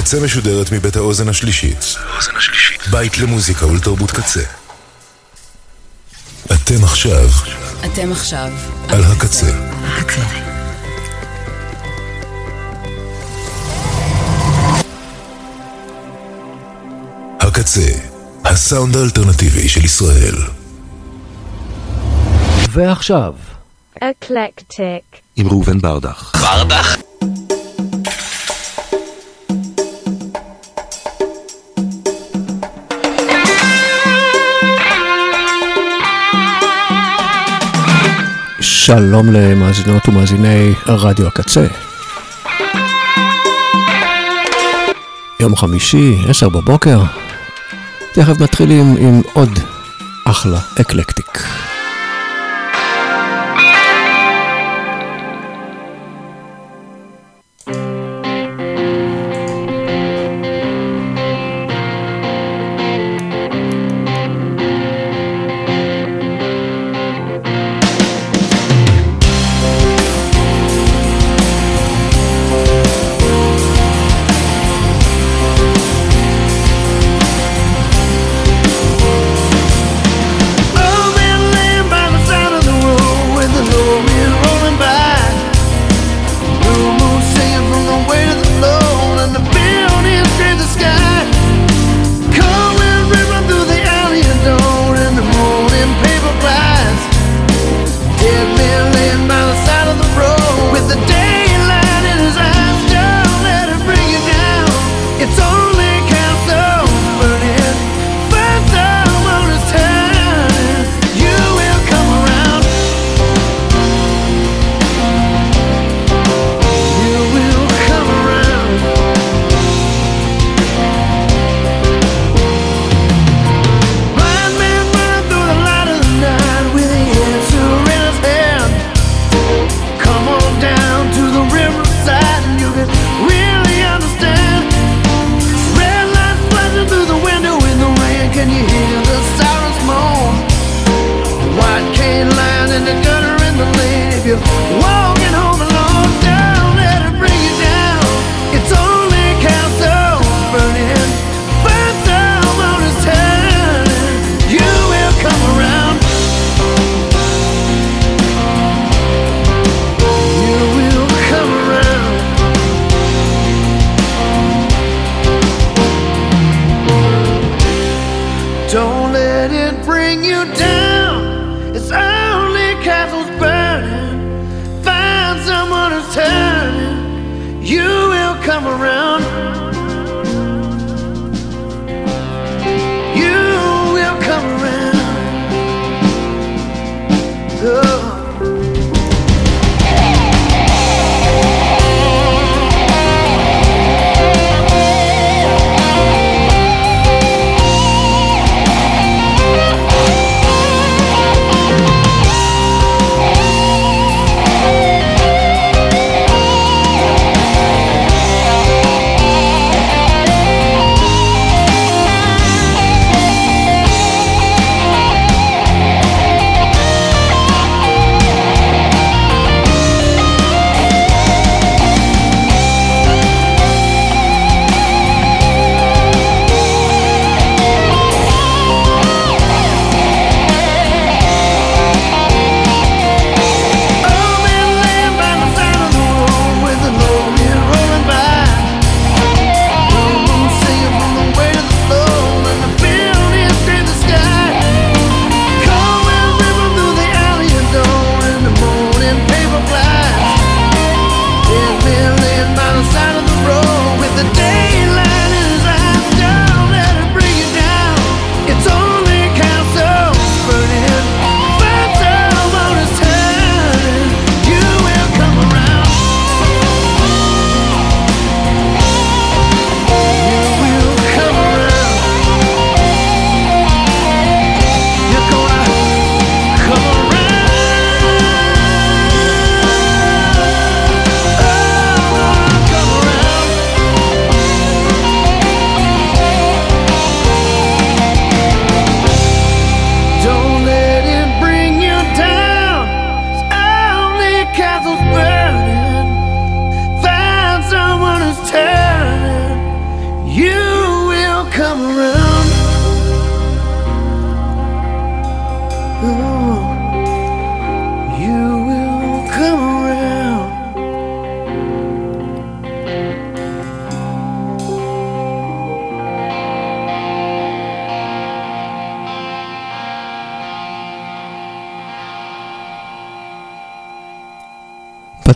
הקצה משודרת מבית האוזן השלישית. בית למוזיקה ולתרבות קצה. אתם עכשיו. אתם עכשיו. על הקצה. הקצה. הקצה, הסאונד האלטרנטיבי של ישראל. ועכשיו. אקלקטיק. עם ראובן ברדך. ברדך? שלום למאזינות ומאזיני רדיו הקצה. יום חמישי, עשר בבוקר, תכף מתחילים עם עוד אחלה אקלקטיק.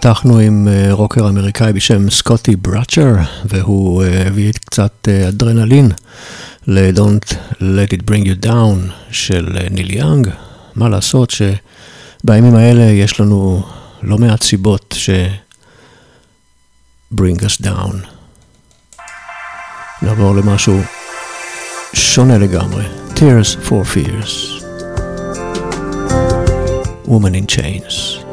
פתחנו עם אה, רוקר אמריקאי בשם סקוטי בראצ'ר, והוא אה, הביא קצת אה, אדרנלין ל-Don't Let It Bring You Down של ניל יאנג. מה לעשות שבימים האלה יש לנו לא מעט סיבות ש... bring us down. נעבור למשהו שונה לגמרי, Tears for Fears. Woman in Chains.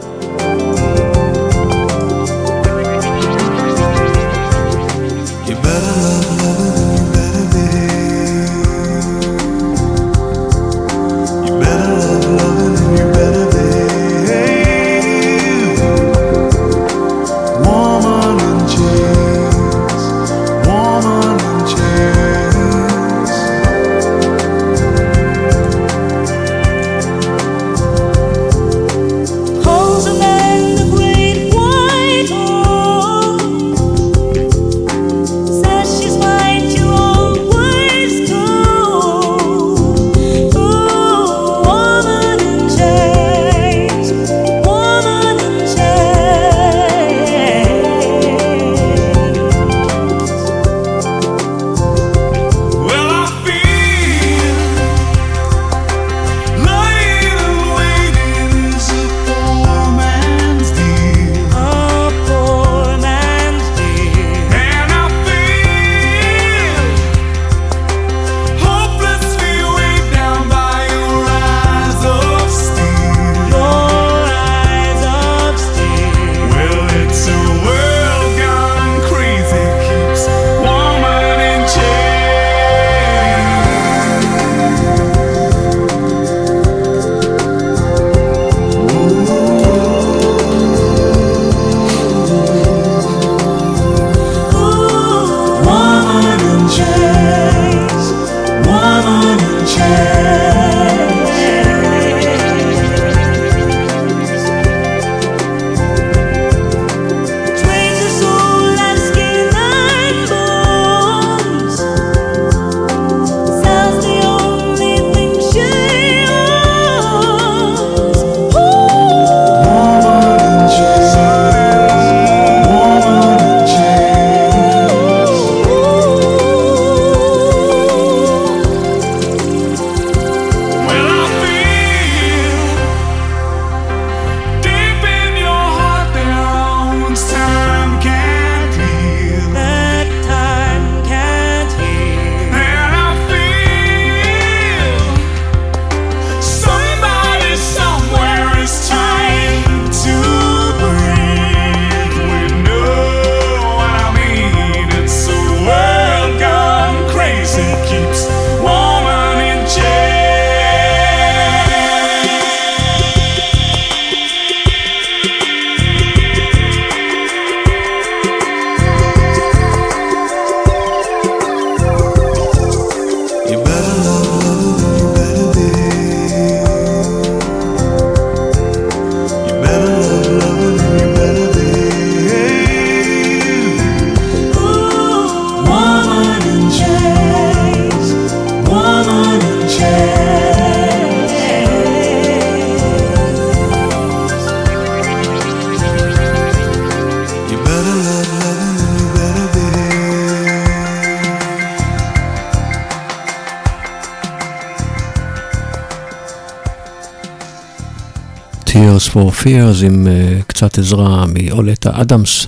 For Fears עם uh, קצת עזרה מאולטה אדמס,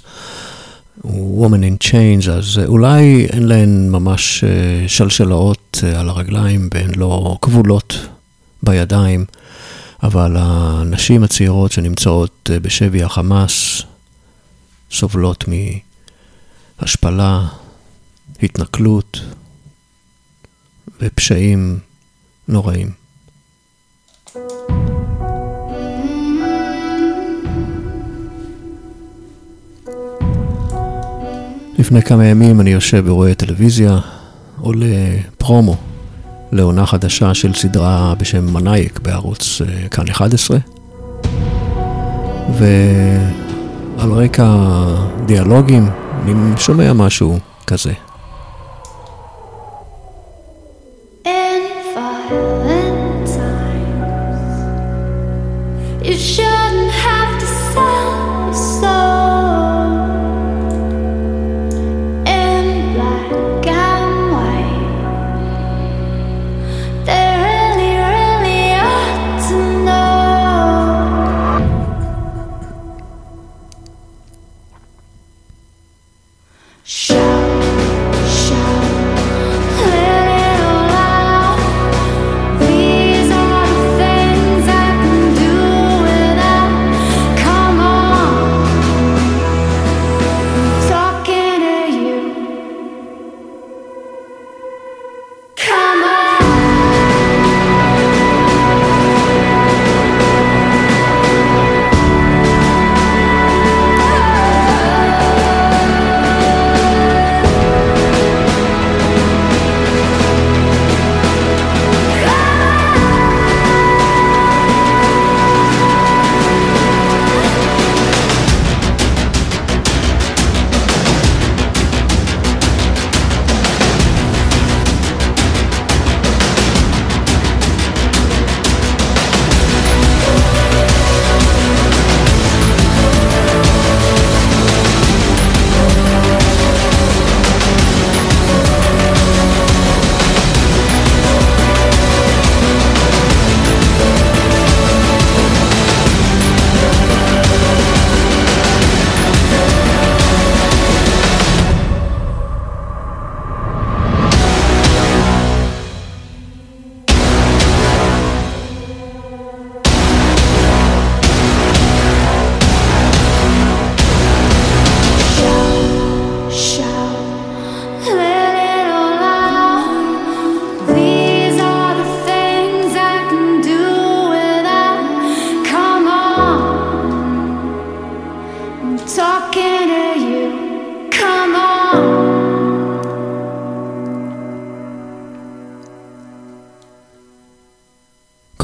Woman in Change, אז uh, אולי אין להן ממש uh, שלשלאות uh, על הרגליים והן לא כבולות בידיים, אבל הנשים הצעירות שנמצאות uh, בשבי החמאס סובלות מהשפלה, התנכלות ופשעים נוראים. לפני כמה ימים אני יושב ורואה טלוויזיה, עולה פרומו לעונה חדשה של סדרה בשם מנאייק בערוץ אה, כאן 11. ועל רקע דיאלוגים אני שומע משהו כזה.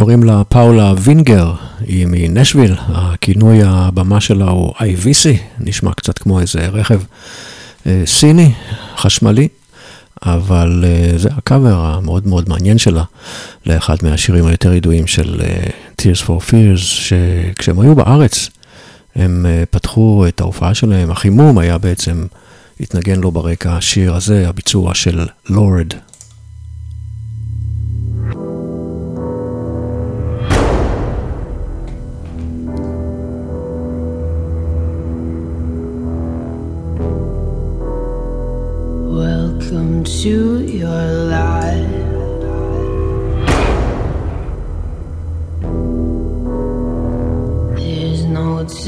קוראים לה פאולה וינגר, היא מנשוויל, הכינוי הבמה שלה הוא IVC, נשמע קצת כמו איזה רכב אה, סיני, חשמלי, אבל אה, זה הקאבר המאוד מאוד מעניין שלה לאחד מהשירים היותר ידועים של אה, Tears for Fears, שכשהם היו בארץ הם פתחו את ההופעה שלהם, החימום היה בעצם, התנגן לו ברקע השיר הזה, הביצוע של לורד.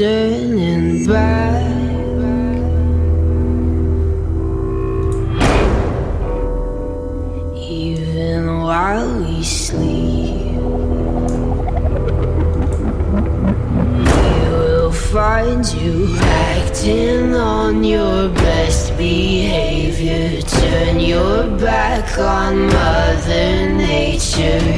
turning back. on Mother Nature.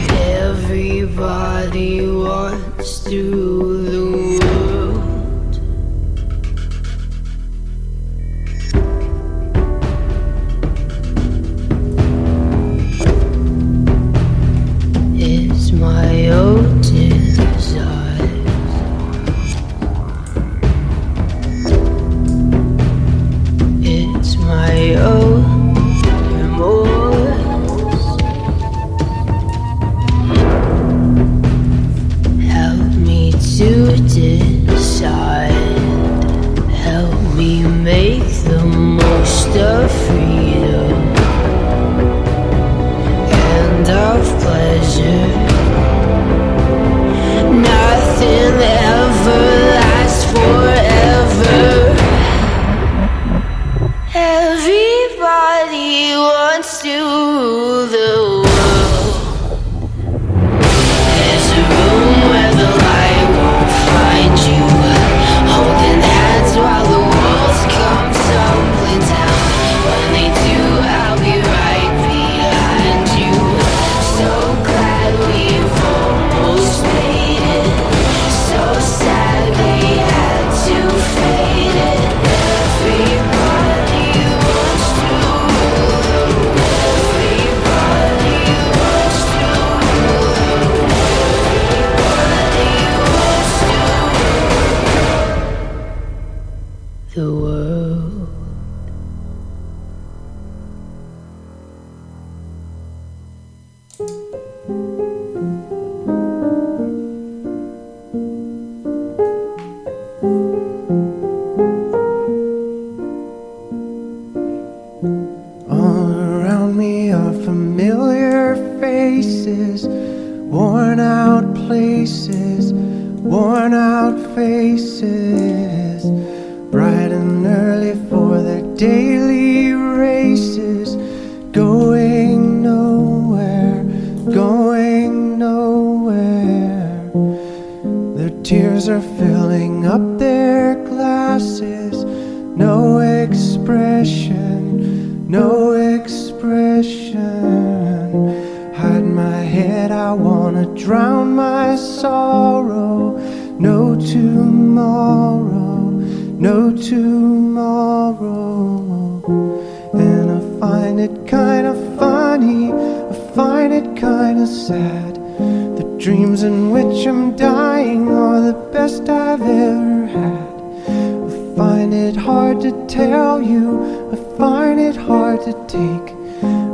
find it hard to take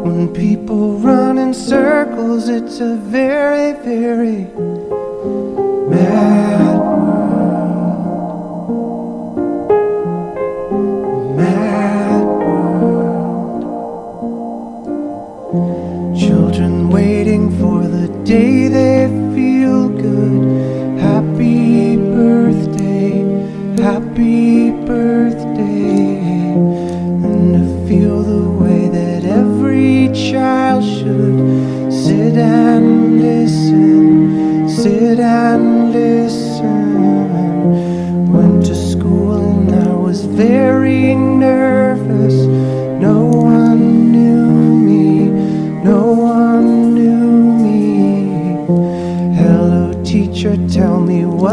when people run in circles. It's a very, very mad world.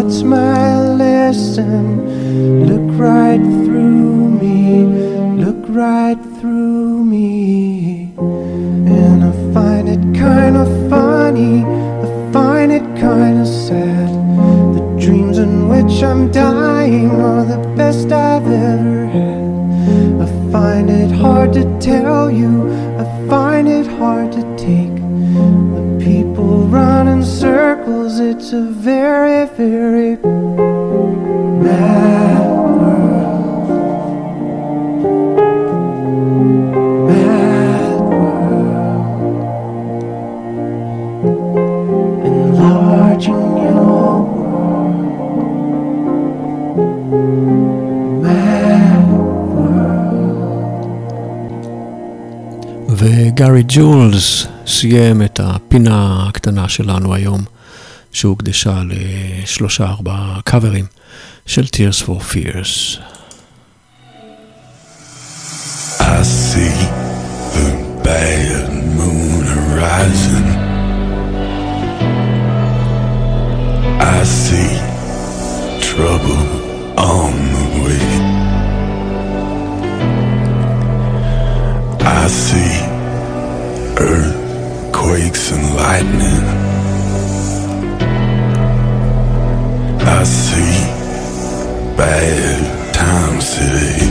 What's my lesson. Look right through me, look right through me. And I find it kind of funny, I find it kind of sad. The dreams in which I'm dying are the best I've ever had. I find it hard to tell you, I find it hard to take. The people run in circles, it's a very וגארי ג'ולס סיים את הפינה הקטנה שלנו היום, שהוקדשה לשלושה ארבעה קאברים של Tears for Fears. I see the bad moon horizon. I see trouble on the way. I see earthquakes and lightning. I see bad times today.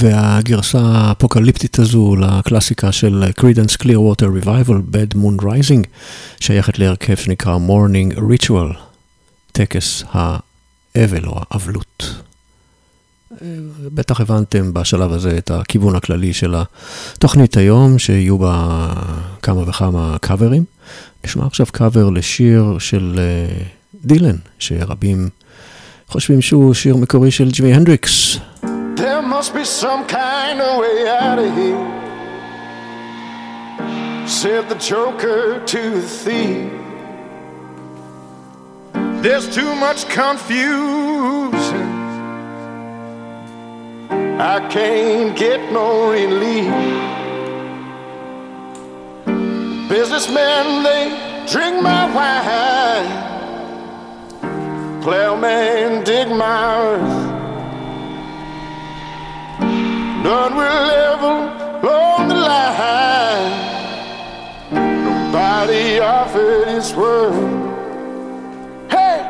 והגרסה האפוקליפטית הזו לקלאסיקה של Clearwater Revival, Bad Moon Rising, שייכת להרכב שנקרא Mourning Ritual, טקס האבל או האבלות. בטח הבנתם בשלב הזה את הכיוון הכללי של התוכנית היום, שיהיו בה כמה וכמה קאברים. נשמע עכשיו קאבר לשיר של אה, דילן, שרבים חושבים שהוא שיר מקורי של ג'ימי הנדריקס. Must be some kind of way out of here. said the joker to the thief. There's too much confusion. I can't get no relief. Businessmen, they drink my wine. Plowman, dig my earth. None will ever along the line. Nobody offered his word. Hey!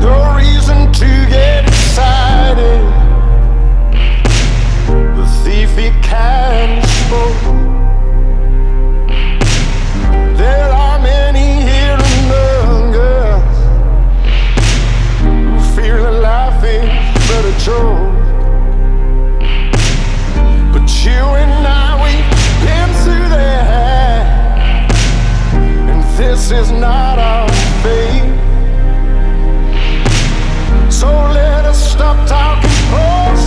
No reason to get excited. The thief he kind of spoke. But. You and I, we've been through that, and this is not our fate. So let us stop talking falsely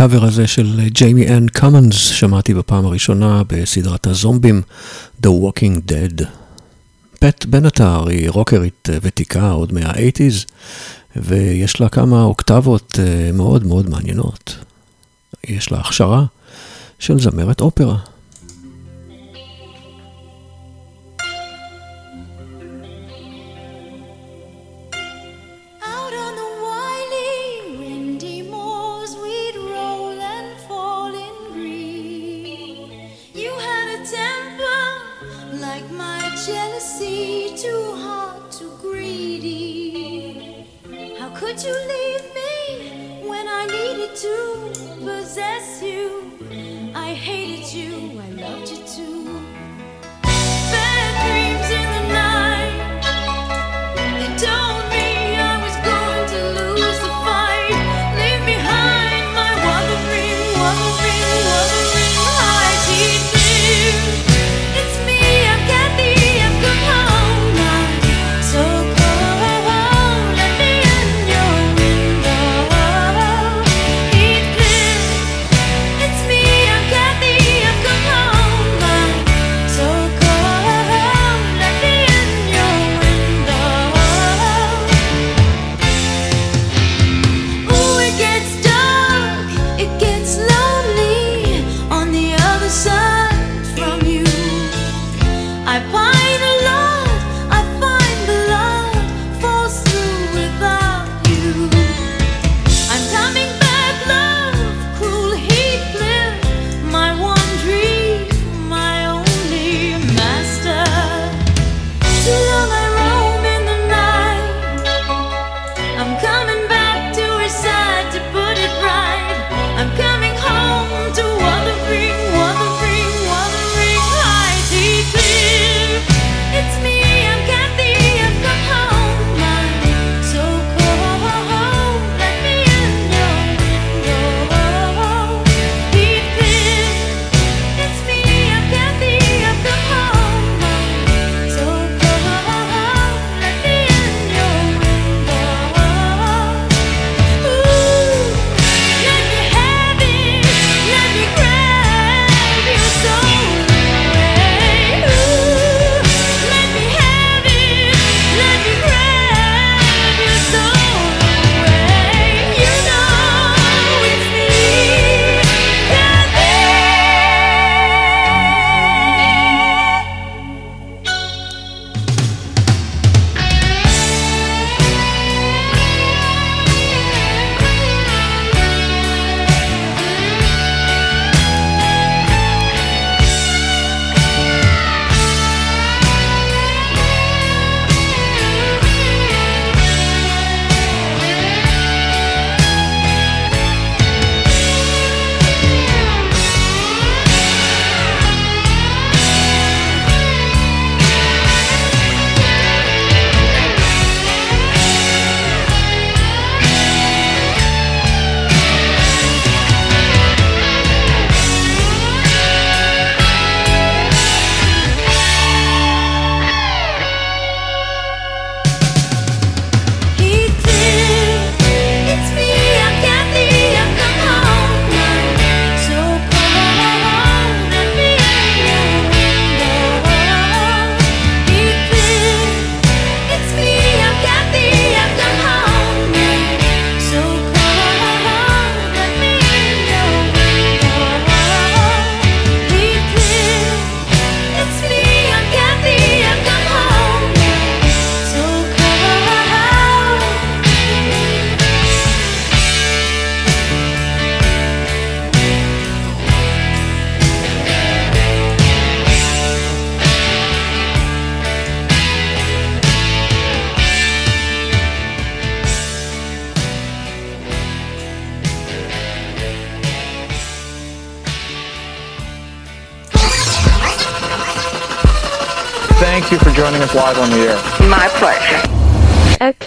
הקאבר הזה של Jamie N Commons שמעתי בפעם הראשונה בסדרת הזומבים The Walking Dead. פט בנטר היא רוקרית ותיקה עוד מה-80's ויש לה כמה אוקטבות אה, מאוד מאוד מעניינות. יש לה הכשרה של זמרת אופרה.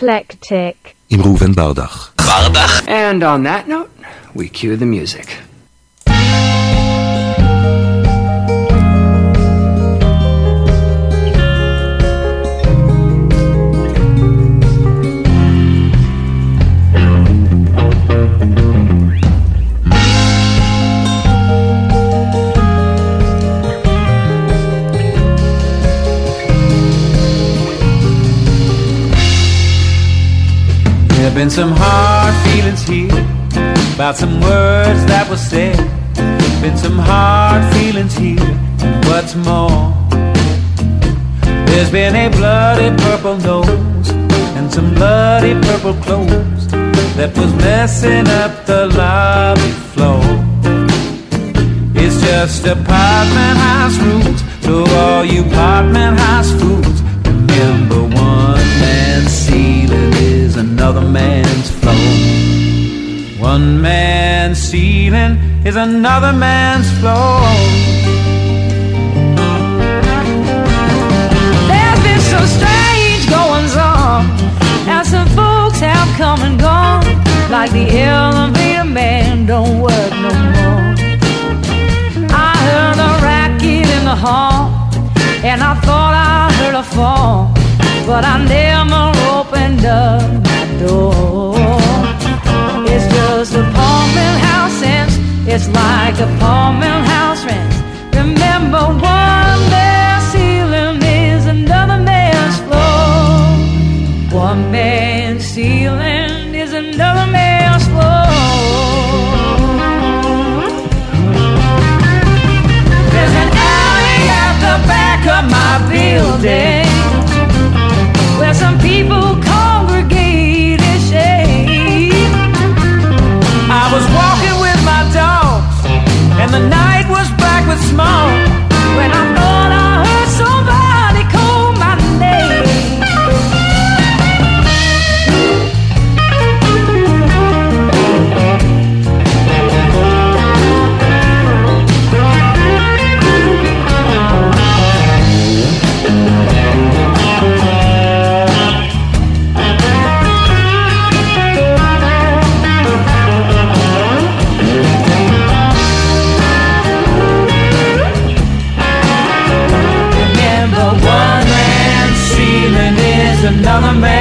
eclectic. Imruven Bardach. Bardach. And on that note, we cue the music. Been some hard feelings here about some words that were said. Been some hard feelings here, and what's more, there's been a bloody purple nose and some bloody purple clothes that was messing up the lobby floor. It's just apartment house rules, so all you apartment house fools, One man's ceiling is another man's floor. There's been some strange goings on, and some folks have come and gone, like the elevator man don't work no more. I heard a racket in the hall, and I thought I heard a fall, but I never opened up my door. It's just a apartment house rents. It's like a apartment house rents. Remember, one man's ceiling is another man's floor. One man's ceiling is another man's floor. There's an alley at the back of my building small down the mountain.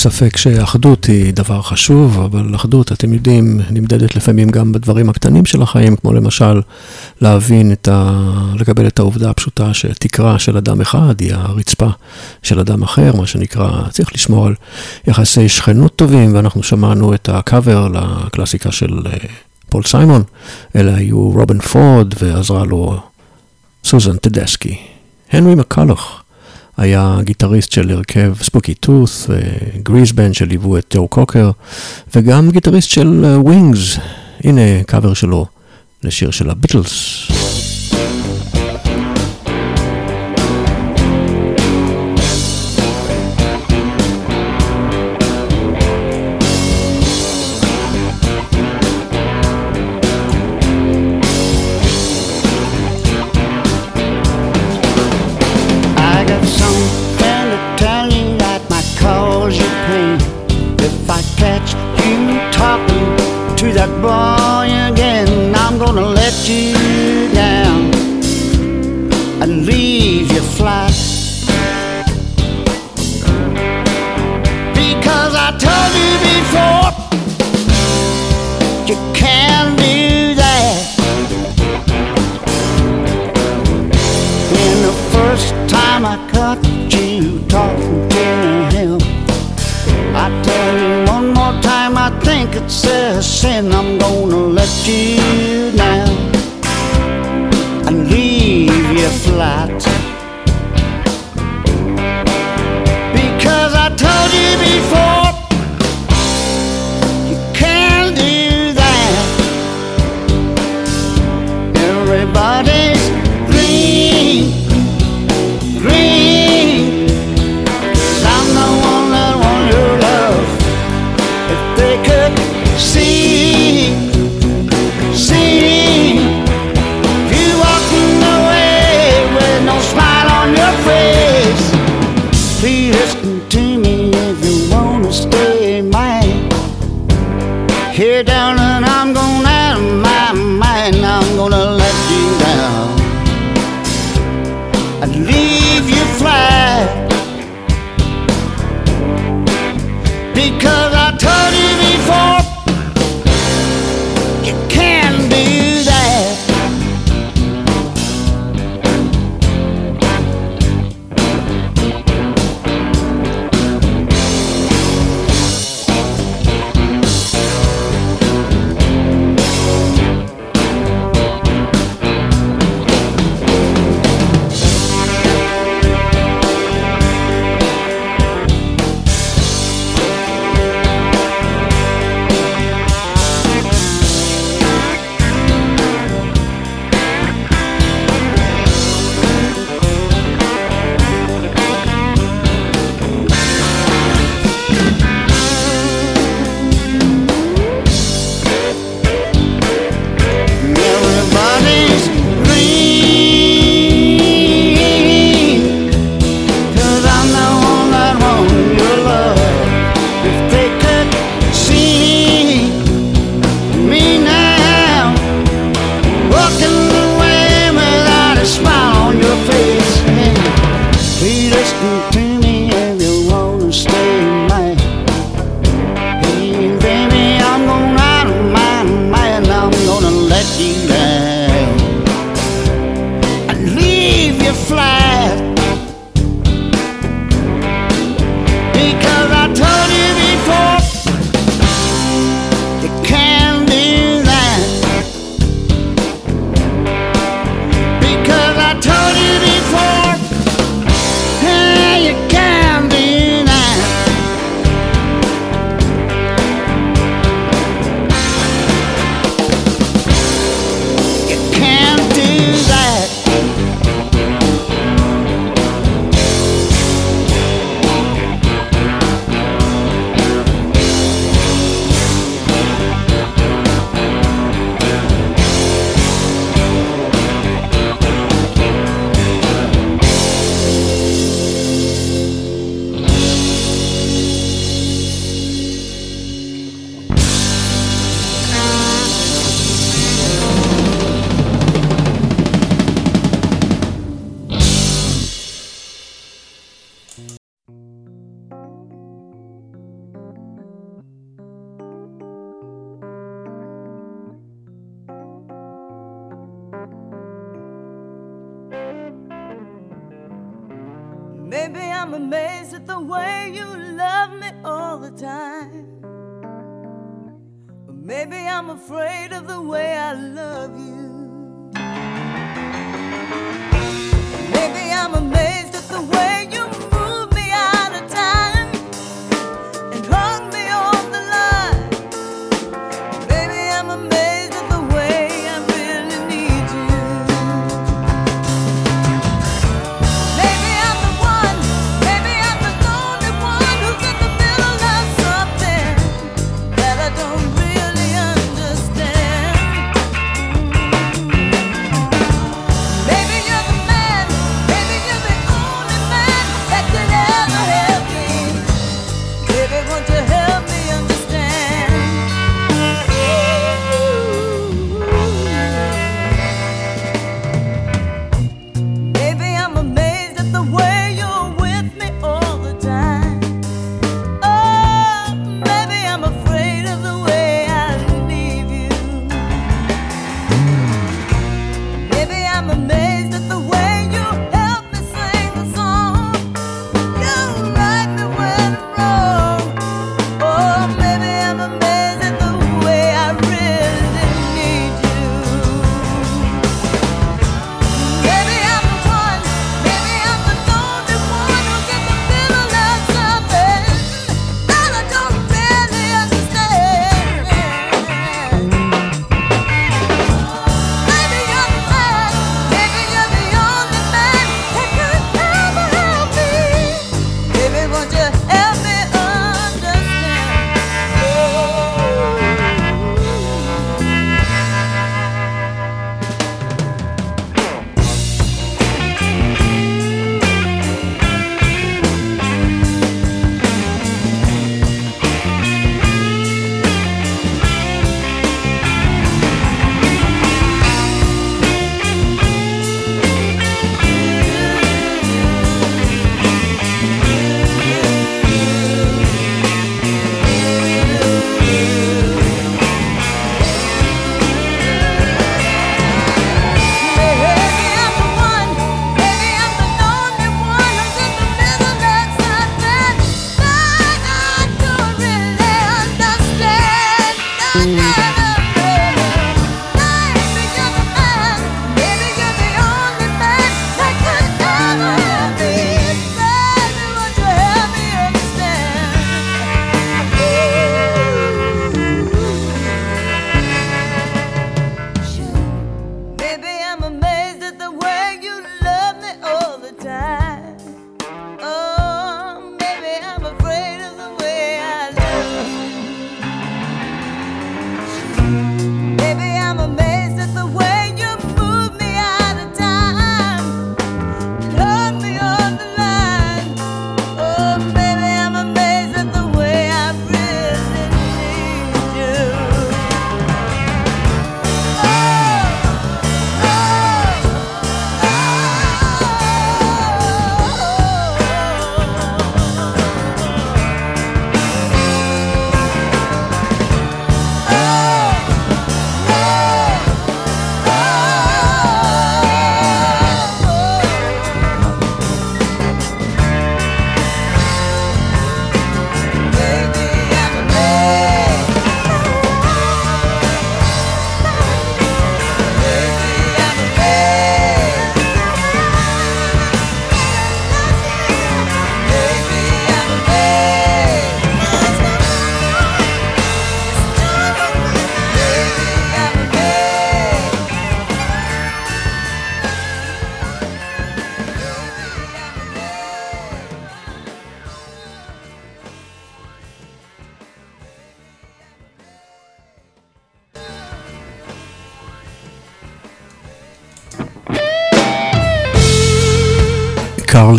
ספק שאחדות היא דבר חשוב, אבל אחדות, אתם יודעים, נמדדת לפעמים גם בדברים הקטנים של החיים, כמו למשל להבין את ה... לקבל את העובדה הפשוטה שתקרה של אדם אחד היא הרצפה של אדם אחר, מה שנקרא, צריך לשמור על יחסי שכנות טובים, ואנחנו שמענו את הקאבר לקלאסיקה של אה, פול סיימון, אלה היו רובין פורד ועזרה לו סוזן טדסקי, הנרי מקלוך. היה גיטריסט של הרכב Spooky Tooth, Grease Band שליוו את ג'ו קוקר, וגם גיטריסט של אה, Wings, הנה קאבר שלו לשיר של הביטלס. it's sin, I'm gonna let you down and leave you flat.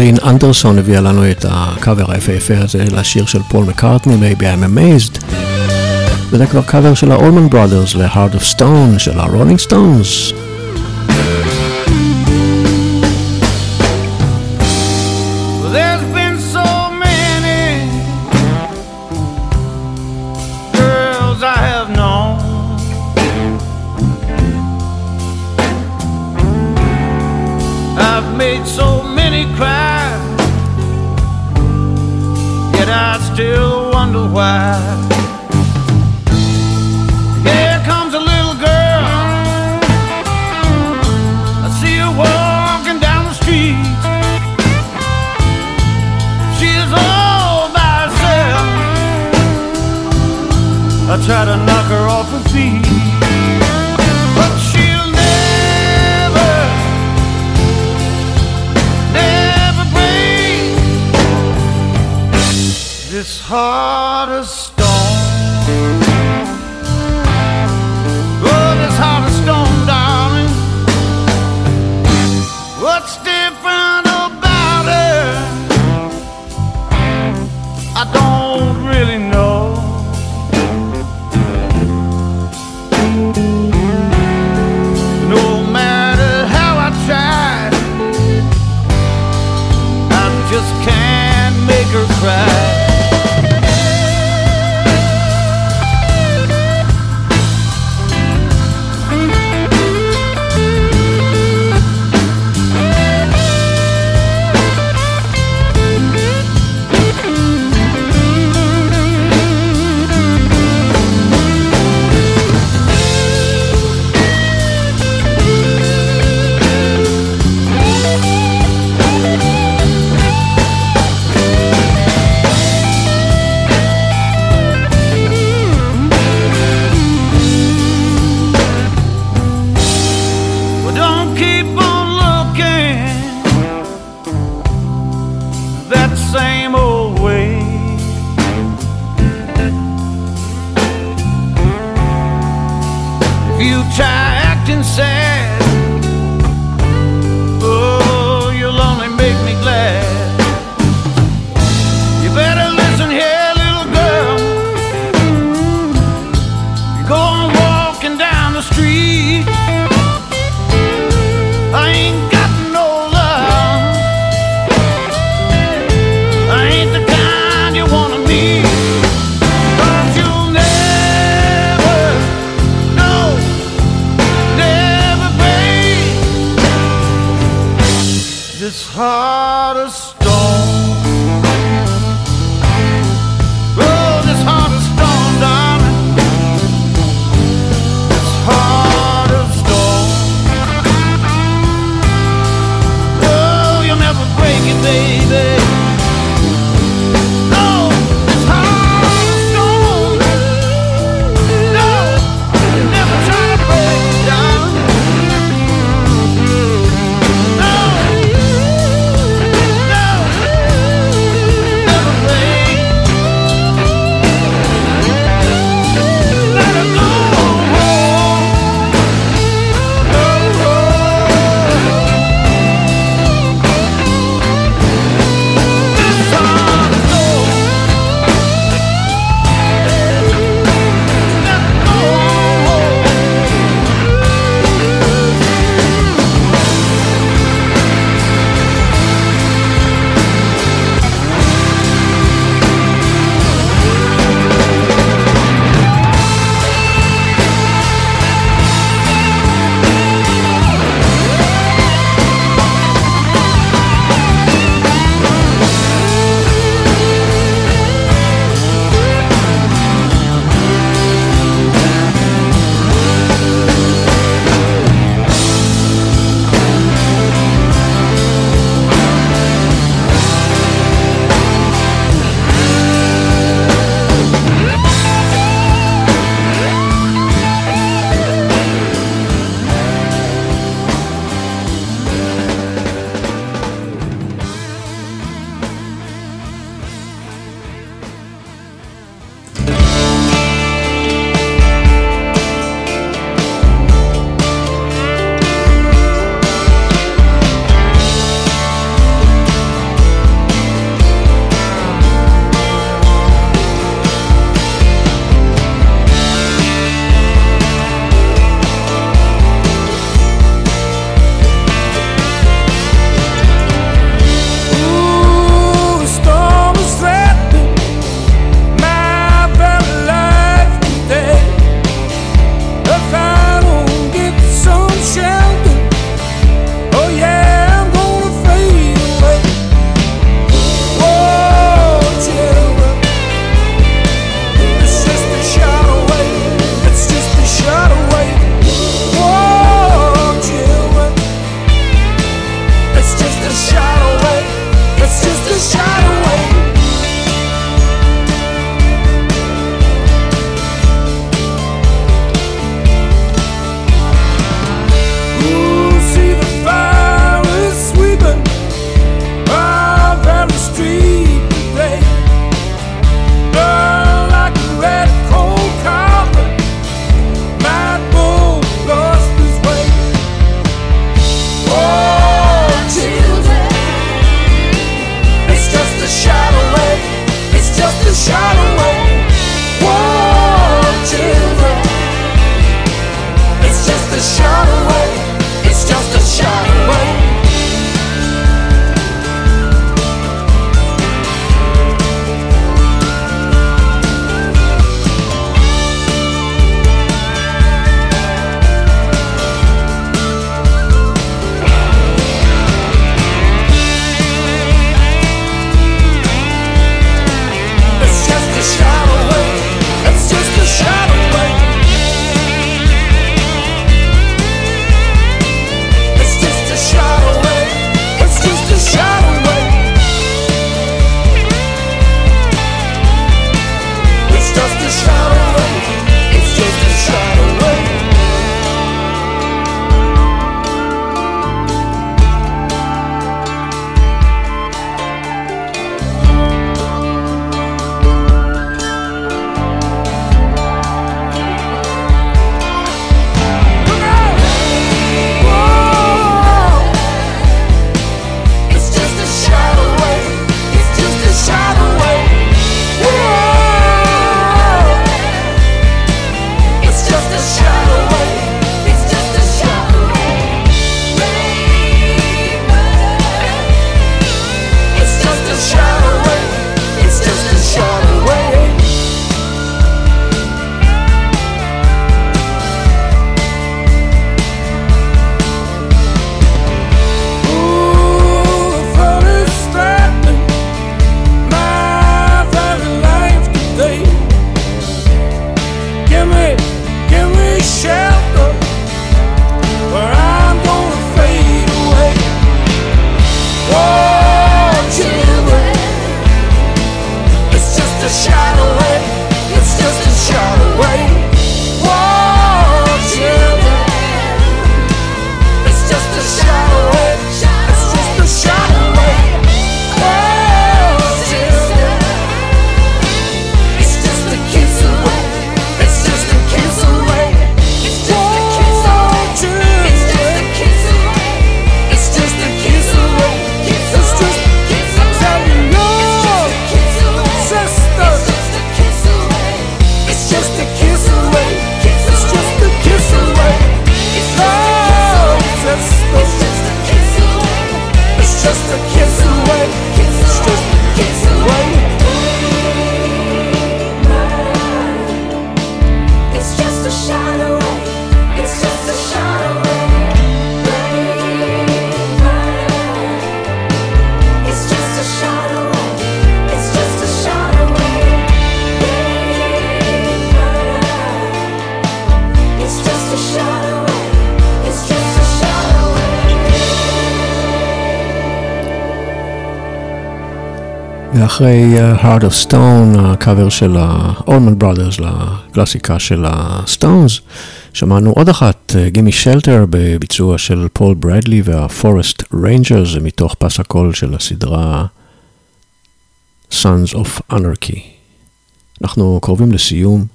מרלין אנדרסון הביאה לנו את הקאבר היפהפה הזה לשיר של פול מקארטני, Maybe I'm Amazed. וזה כבר קאבר של ה Allman Brothers ל-Heart of Stone של הרולינג סטונס. ואחרי uh, Heart of Stone, הקאבר של ה-Allman Brothers לקלאסיקה של ה-Stones, שמענו עוד אחת, Gimme Shelter, בביצוע של פול בריידי וה-Forest Rangers, מתוך פס הקול של הסדרה Sons of Anarchy. אנחנו קרובים לסיום,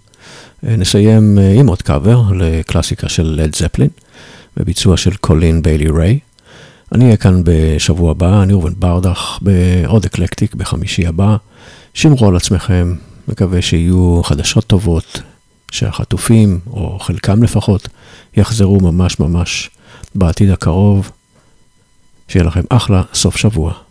אה, נסיים עם עוד קאבר לקלאסיקה של לד זפלין, בביצוע של קולין ביילי ריי. אני אהיה כאן בשבוע הבא, אני ראובן ברדך, בעוד אקלקטיק בחמישי הבא. שמרו על עצמכם, מקווה שיהיו חדשות טובות, שהחטופים, או חלקם לפחות, יחזרו ממש ממש בעתיד הקרוב. שיהיה לכם אחלה סוף שבוע.